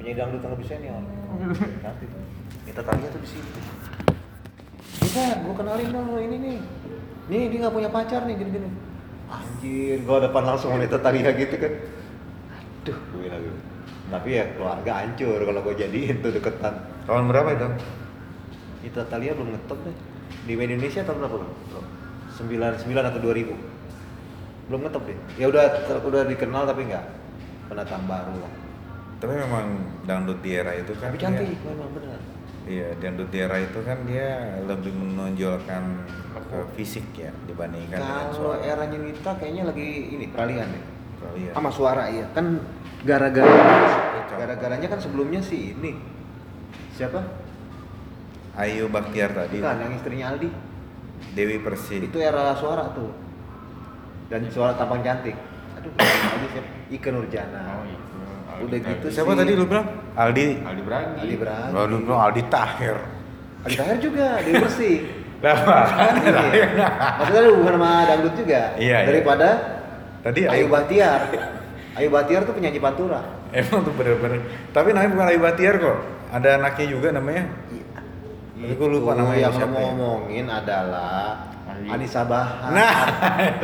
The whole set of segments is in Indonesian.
penyanyi dangdut yang lebih senior. Nanti. Kita tanya tuh di situ. Kita gua kenalin dong lo ini nih. Nih dia nggak punya pacar nih gini gini anjir gua depan langsung wanita Talia gitu kan. Aduh. Gue bilang gitu. Tapi ya keluarga hancur kalau gua jadiin tuh deketan. Tahun berapa itu? Ita Talia belum ngetop deh. Di Indonesia tahun berapa? Sembilan sembilan atau dua ribu. Belum ngetop deh. Ya udah udah dikenal tapi nggak. Pendatang baru. lah Tapi memang dangdut di era itu kan tapi dia- cantik memang benar. Iya, dangdut di era itu kan dia lebih menonjolkan ke fisik ya dibandingkan dengan kalau suara. eranya Nita kayaknya lagi ini peralihan Kalau iya. sama suara iya. Kan gara-gara gara-garanya kan sebelumnya sih ini. Siapa? Ayu Baktiar tadi, bukan yang istrinya Aldi. Dewi Persik. itu era suara tuh. Dan suara tampang cantik. Aduh Aldi siapa? Ika Nurjana. Oh itu. Udah gitu Siapa sih. tadi lu bilang? Aldi. Aldi Bragi. Aldi Bragi Lalu lu bilang Aldi Tahir. Aldi Tahir juga Dewi Bersih. Iya. Maksudnya ada hubungan sama dangdut juga. Iya, iya. Daripada Tadi Ayu Ayu Bahtiar. Ayu Bahtiar tuh penyanyi pantura. Emang tuh bener-bener. Tapi namanya bukan Ayu Baktiar kok. Ada anaknya juga namanya. Tapi gua lupa namanya yang siapa lo ya. ngomongin adalah Ali. Anissa Bahar. Nah,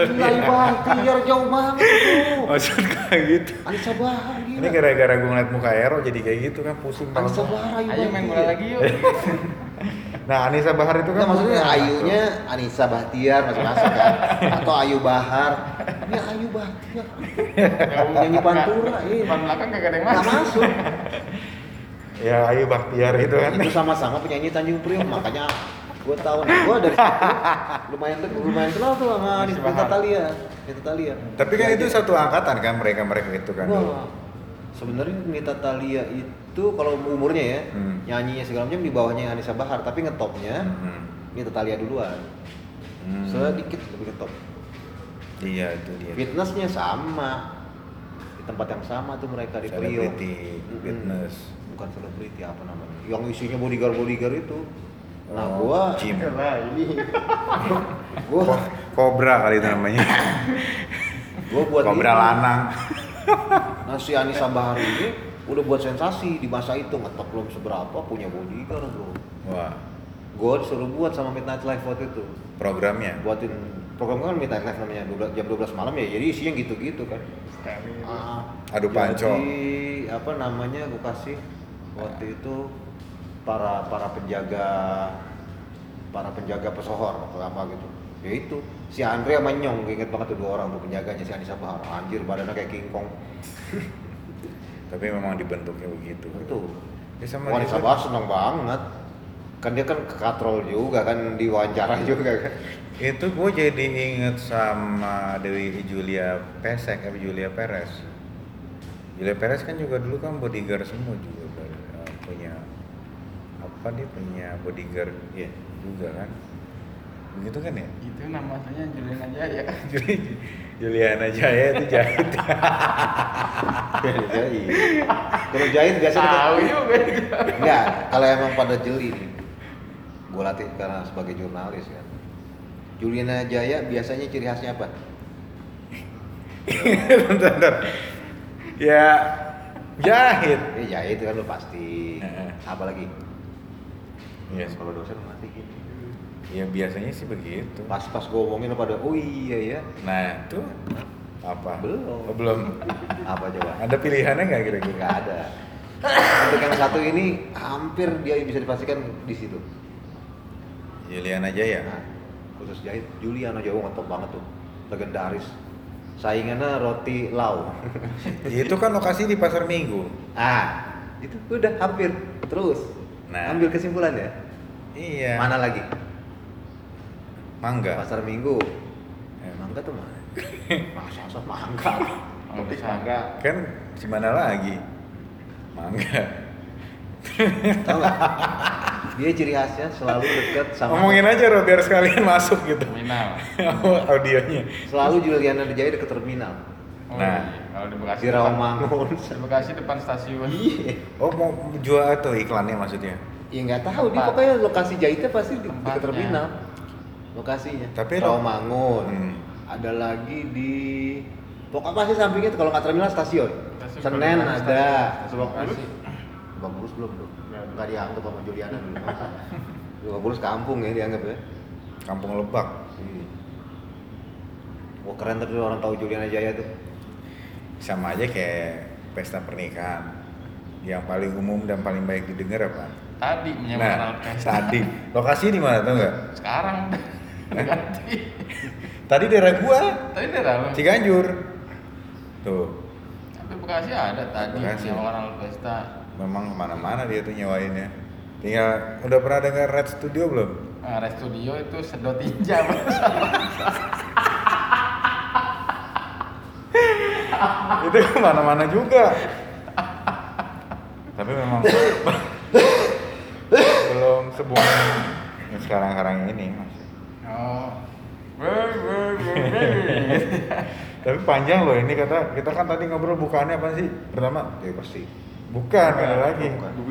Gila, Ayu Bahtiar jauh banget itu. maksud kayak gitu. Anissa Bahar. Ini gara-gara gue ngeliat muka Ero jadi kayak gitu kan pusing Anissa banget. Bahar Ayu Ayo main bola Bahtiar. lagi yuk. Nah, Anissa Bahar itu kan Nah, maksudnya Ayunya Anissa Bahtiar masing-masing kan atau Ayu Bahar. Ini Ayu Bahtiar. Nyanyi pantura, iya. Depan belakang kagak ada yang masuk. masuk. ya Ayu Baktiar itu kan. itu sama-sama penyanyi Tanjung Priok makanya gue tahu nih gue dari situ lumayan lumayan kenal tuh sama Nita paham. Talia Tapi kan itu satu angkatan kan mereka-mereka itu kan. Wah, sebenarnya Nita Talia itu kalau umurnya ya Hmm. nyanyinya segala macam di bawahnya Anissa Bahar tapi ngetopnya Hmm. Nita Talia duluan Hmm. sedikit lebih ngetop Iya itu dia. fitnessnya sama di tempat yang sama tuh mereka di Priok Mm-mm. fitness. bukan selebriti apa namanya yang isinya bodyguard bodyguard itu nah Oh, gua gym. Lah ini. gua Ko- Kobra kali itu namanya. gua buat Kobra ini. lanang. Nah si Anissa Bahar ini udah buat sensasi di masa itu ngetop belum seberapa punya bodyguard bro. Wah, Gue disuruh buat sama Midnight Live waktu itu. programnya. Buatin program kan Midnight Live namanya 12, jam 12 malam ya. Jadi isinya gitu-gitu kan. Ah, Adu panco. Jadi apa namanya gue kasih waktu itu para para penjaga para penjaga pesohor atau apa gitu. Ya itu si Andre sama Nyong inget banget tuh dua orang tuh penjaganya si Anissa Bahar. Anjir badannya kayak King Kong. Tapi memang dibentuknya begitu. Betul. Ya sama Wah, Anissa Bahar seneng banget. Kan dia kan kekatrol juga kan diwawancara juga kan. Itu gue jadi inget sama Dewi Julia Pesek, eh, Julia Perez. Julia Perez kan juga dulu kan bodyguard semua juga eh, punya apa dia punya bodyguard Iya. juga kan. Begitu kan ya? Itu nama aslinya Juliana Jaya. Juli- Juliana Jaya itu jahit. jahit. Kalau jahit biasanya Tahu juga. Enggak, kalau emang pada jeli nih. Gue latih karena sebagai jurnalis kan. Juliana Jaya biasanya ciri khasnya apa? bentar, bentar. Ya jahit. Eh jahit kan lo pasti. Heeh. Apa lagi? Iya, Kalau dosen mati gitu. Ya biasanya sih begitu. Pas-pas gue omongin lo pada, oh iya ya. Nah, itu apa? Belum. Oh, belum. Apa coba? Ada pilihannya nggak kira-kira? Nggak ada. Untuk yang satu ini hampir dia bisa dipastikan di situ. Juliana Jaya. Nah, khusus jahit Juliana Jawa ngetop banget tuh. Legendaris. Saingannya roti lau. itu kan lokasi di pasar Minggu. ah, itu udah hampir. Terus. Nah. Ambil kesimpulan ya. Iya. Mana lagi? Mangga. Pasar Minggu. Ya. Mangga tuh mana? Masa masa mangga. Petik mangga. Kan di mana lagi? Mangga. Tahu? Dia ciri khasnya selalu dekat sama Ngomongin aja Ro, biar sekalian masuk gitu. Terminal. Oh, audionya. selalu Juliana Jaya dekat terminal. Oh, Nah. iya. kalau di Bekasi Di Rawamangun. Di Bekasi depan stasiun. Iya. Oh, mau jual itu iklannya maksudnya. Ya nggak tahu, dia Tempat. pokoknya lokasi jahitnya pasti di dekat Tempatnya. terminal. Lokasinya. Tapi lo- Rawamangun. Hmm. Ada lagi di pokoknya pasti sampingnya tuh kalau nggak terminal stasiun. Stasiun Senen ada. Lebak Bulus belum tuh. Belum. Nggak dianggap sama Juliana dulu. Lebak Bulus kampung ya dianggap ya. Kampung Lebak. Iya. Wah keren tuh orang tahu Juliana Jaya tuh. Sama aja kayak pesta pernikahan. Yang paling umum dan paling baik didengar apa? Tadi menyewakan Nah, tadi. Lokasi di mana tau nggak? Sekarang ganti. Tadi daerah gua, Tadi udah lalu. Ciganjur. Tuh, Tapi Bekasi ada tadi Bekasi. menyewakan pesta. memang ke mana-mana dia tuh nyewainnya. Tinggal, udah pernah dengar Red Studio belum? Nah, Res Studio itu sedot hijau. itu ke mana-mana juga tapi memang belum sebuah yang sekarang-sekarang ini oh. Tapi panjang loh ini kata kita kan tadi ngobrol bukaannya apa sih pertama Dewi Persik. bukan ada lagi Bukan. Itu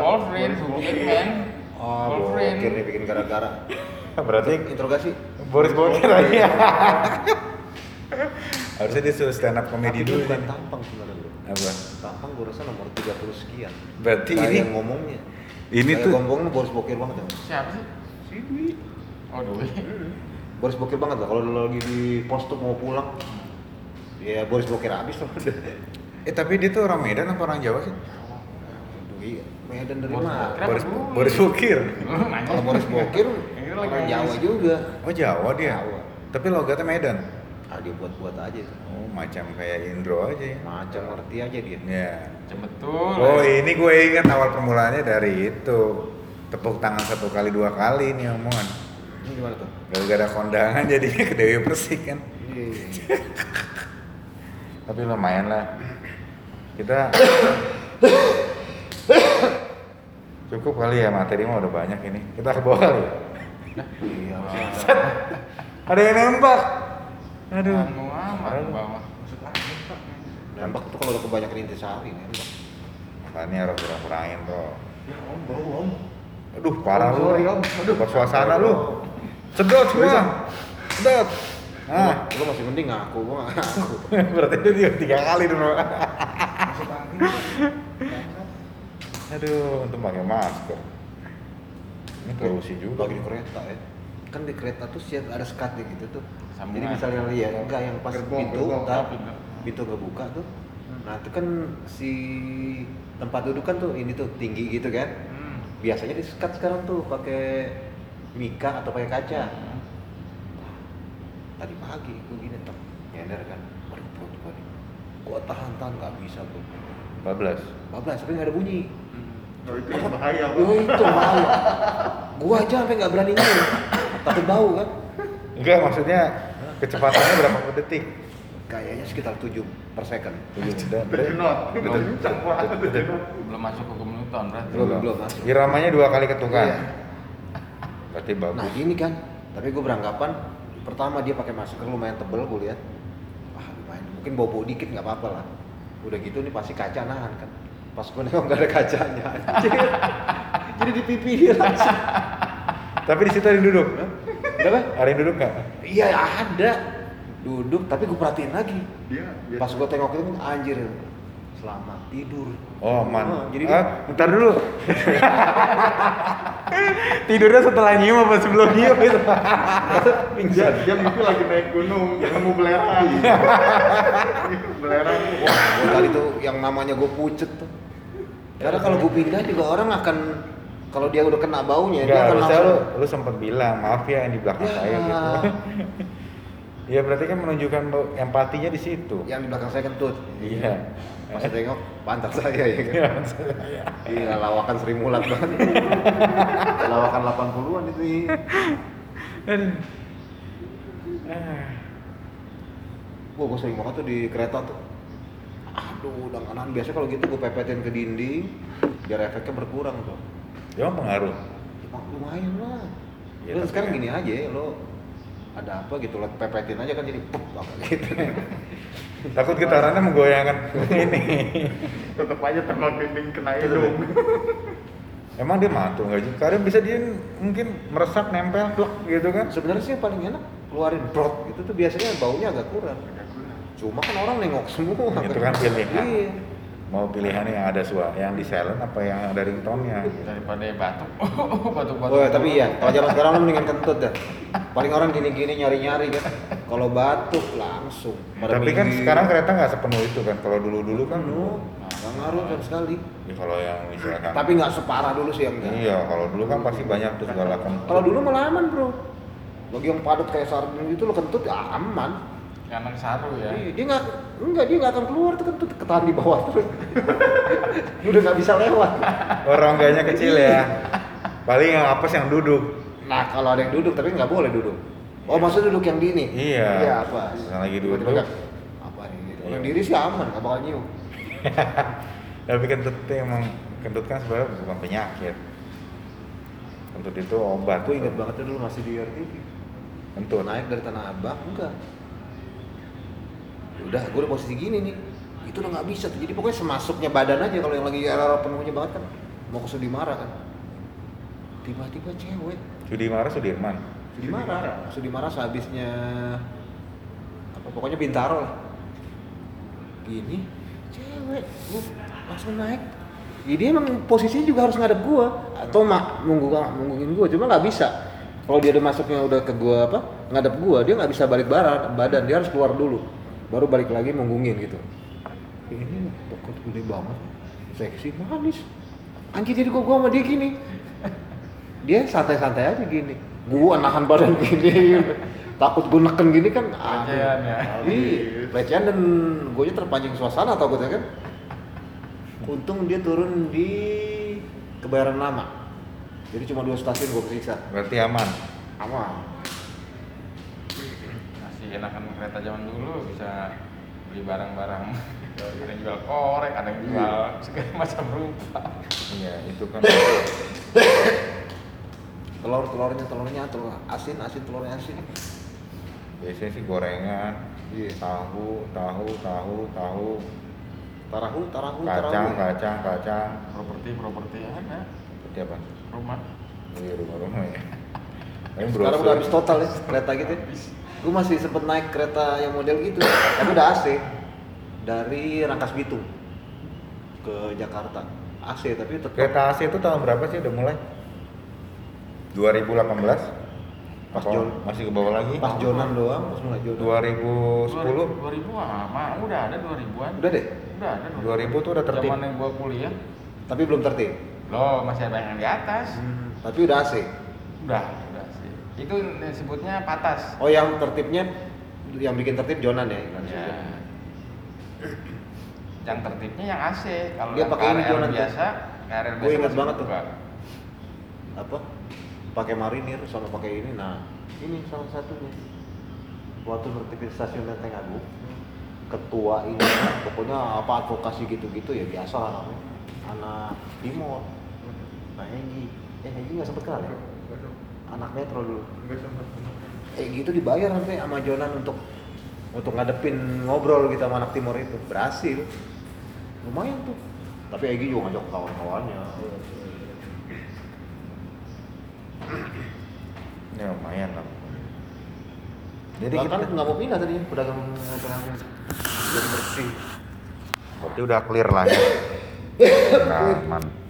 Wolverine, Hitman. Oh, Wolverine. nih bikin gara-gara. berarti interogasi. Boris Bokir lagi ya harusnya dia suruh stand up comedy dulu bukan tampang sebenarnya apa Tampang gue rasa nomor 30 sekian. berarti Kayak ini yang ngomongnya. ini Kayak tuh ngomongnya Boris Bokir banget ya. Siapa sih? Si Dwi. Oh, Dwi. Boris Bokir banget lah. Kalau lagi di pos tuh mau pulang, ya Boris Bokir habis tuh. eh tapi dia tuh orang Medan apa orang Jawa sih Dwi, Medan dari mana? Boris dulu? Boris Bokir. Kalau Boris Bokir, orang Jawa juga. oh Jawa dia Jawa. tapi logatnya Medan Ah, dia buat-buat aja tuh. Oh, macam kayak Indro aja ya. Macam ngerti aja dia. Ya. Betul. Oh, ini gue ingat awal permulaannya dari itu. Tepuk tangan satu kali dua kali nih omongan. Ini gimana tuh? Gara-gara kondangan jadinya ke Dewi Persik kan. Iya. Tapi lumayan lah. Kita cukup kali ya materi mah udah banyak ini. Kita ke bawah kali ya. Iya. Ada yang nembak. Aduh. Anu amat ke bawah. Nembak tuh kalau udah kebanyakan intisari nembak. Makanya harus kurang-kurangin bro. Ya om, bau om. Aduh parah Om, lu. Aduh bersuasana lu. Sedot semua. Sedot. Nah, Nah, lu masih mending ngaku, gua ngaku. berarti itu dia tiga kali dulu. Aduh, untung pakai masker. Ini polusi juga. Lagi di kereta ya. Kan di kereta tuh siap ada sekatnya gitu tuh. Sambungan. Jadi misalnya lihat enggak yang pas Gerbong, pintu, gerbong, ntar pintu. pintu kebuka tuh. Nah, itu kan si tempat duduk kan tuh ini tuh tinggi gitu kan. Hmm. Biasanya di sekat sekarang tuh pakai mika atau pakai kaca. Tadi pagi gue gini tuh nyender kan. Waduh, perut gua nih. Gua tahan-tahan nggak bisa bro. 14. Bablas, tapi nggak ada bunyi. Oh, itu yang bahaya, Oh, itu bahaya. Gua aja sampai nggak berani nyetir. Takut bau kan. Enggak, maksudnya kecepatannya berapa per detik? Kayaknya sekitar 7 per second. Not. Belum. Belum masuk ke Newton berarti. Belum, belum masuk. Iramanya dua kali ketukan. Iya. Berarti bagus. Nah ini kan, tapi gue beranggapan pertama dia pakai masker lumayan tebel gue lihat. Wah lumayan, mungkin bau-bau dikit nggak apa-apa lah. Udah gitu nih pasti kaca nahan kan. Pas gue nengok nggak ada kacanya. anjir. Jadi di pipi dia langsung. Tapi di situ ada yang duduk. Kenapa? Ada yang duduk nggak? Iya ada. Duduk, tapi gue perhatiin lagi. Dia Pas gue tengok itu anjir, selamat tidur. Oh, man. Oh, jadi ah, bentar dulu. Tidurnya setelah nyium apa sebelum nyium itu? dia, dia mungkin lagi naik gunung, nemu belerang. belerang. Wah, gua kali tuh yang namanya gue pucet tuh. Karena kalau gue pindah juga orang akan kalau dia udah kena baunya dia Enggak, akan harusnya lu, langsung lu sempat bilang, maaf ya yang di belakang Ya. saya gitu. Iya berarti kan menunjukkan empatinya di situ. yang di belakang saya kentut. Iya. Pas saya tengok pantat saya ya kan. Iya. Iya, lawakan Sri Mulat banget. lawakan 80-an itu. Aduh. Ah. Gua sering banget tuh di kereta tuh. Aduh, udah kanan biasa kalau gitu gue pepetin ke dinding biar efeknya berkurang tuh. Ya pengaruh. Ya, lumayan lah. Ya, Lu sekarang kan- gini aja ya, lo ada apa gitu lo pepetin aja kan jadi pup apa gitu. Takut getarannya menggoyangkan ini. Tetap aja tembak dinding kena hidung. Emang dia mantul nggak sih? Karena bisa dia mungkin meresap nempel plek gitu kan? Sebenarnya sih yang paling enak keluarin brot itu tuh biasanya baunya agak kurang. Cuma kan orang nengok semua. Itu kan pilihan. Iya. Mau pilihannya yang ada suara yang di silent apa yang ada ringtone-nya daripada batuk batuk batuk Oh tapi iya, kalau zaman sekarang lu mendingan kentut dah. Paling orang gini-gini nyari-nyari kan. Kalau batuk langsung. Pada tapi kan minggir. sekarang kereta nggak sepenuh itu kan kalau dulu dulu kan penuh, nggak ngaruh sama sekali. ya kalau yang misalkan Tapi nggak separah dulu sih yang iya kalau dulu kan pasti banyak tuh segala kentut Kalau dulu malah aman bro. Bagi yang padat kayak sardin gitu lo kentut ya aman. Karena saru ya Iya, Dia nggak, enggak dia nggak akan keluar tuh kentut ketahan di bawah terus. Dia udah nggak bisa lewat. oh rongganya kecil ya paling yang apes yang duduk Nah kalau ada yang duduk tapi nggak boleh duduk. Oh maksudnya duduk yang gini? Iya. Iya apa? Yang lagi duduk. nggak, Apa nih? Gitu. Kalau yang diri sih aman, nggak bakal nyium. tapi kentut itu emang kentut kan sebenarnya bukan penyakit kentut itu obat Aku ingat banget tuh dulu masih di RTV. kentut Naik dari Tanah Abang, enggak. Ya Udah, gue udah posisi gini nih. Itu udah nggak bisa tuh. Jadi pokoknya semasuknya badan aja kalau yang lagi era penuhnya banget kan. Mau ke Sudimara kan. Tiba-tiba cewek. Sudimara Sudirman Sudimara. Sudimara sehabisnya apa pokoknya Bintaro lah. Gini, cewek, gua langsung naik. Jadi emang posisinya juga harus ngadep gua atau mak nunggu nunggungin gua, cuma nggak bisa. Kalau dia udah masuknya udah ke gua apa ngadep gua, dia nggak bisa balik badan, badan dia harus keluar dulu, baru balik lagi nunggungin gitu. Ini pokok gede banget, seksi, manis. Anjir jadi gua, gua sama dia gini, dia santai-santai aja gini. Gua nahan badan gini. Takut gua neken gini kan aduh. Pelecehan ya. iya. Dan gue terpancing suasana takutnya kan. Untung dia turun di kebayaran lama. Jadi cuma dua stasiun gua kesiksa. Berarti aman? Aman enakan kereta zaman dulu bisa beli barang-barang. Ada yang jual korek ada yang jual segala macam rupa. Iya itu kan. Telur telurnya telurnya telur asin asin telurnya asin. Biasanya sih gorengan Iya. tahu tahu tahu tahu. Tarahu tarahu kacang tarahu. kacang kacang. Properti properti ada. Seperti apa? Rumah. Iya rumah-rumah ya. Tapi sekarang udah habis total ya kereta gitu gue masih sempet naik kereta yang model gitu tapi udah AC dari Rangkas Bitung ke Jakarta. AC tapi tetap kereta AC itu tahun berapa sih udah mulai? 2018 Pas Apa? Masih ke bawah lagi? Pas Jonan doang pas mulai Jonan 2010 2000 ah mah udah ada 2000-an udah deh. Udah ada 2000 tuh udah tertib. Zaman yang gua kuliah. Tapi belum tertib. Loh masih ada yang di atas. Tapi udah AC udah itu disebutnya patas. Oh yang tertibnya yang bikin tertib Jonan ya ya yang tertibnya yang AC kalau Dia pakai ini Jonan biasa KRL biasa ingat masih banget tuh. apa? Pakai marinir sama pakai ini. Nah ini salah satunya. Waktu tertib stasiun Lenteng Agung ketua ini pokoknya apa advokasi gitu-gitu ya biasa lah namanya. Anak timur. Nah Hegi eh Hegi nggak sempet kenal ya anak metro dulu. Eh gitu dibayar sampai sama Jonan untuk untuk ngadepin ngobrol gitu sama anak timur itu. Berhasil. Lumayan tuh. Tapi Egi juga ngajak kawan-kawannya. Ya lumayan lah. Jadi jadi kan kita nggak mau pindah tadi pedagang pedagang jadi bersih. berarti udah clear lah ya. Aman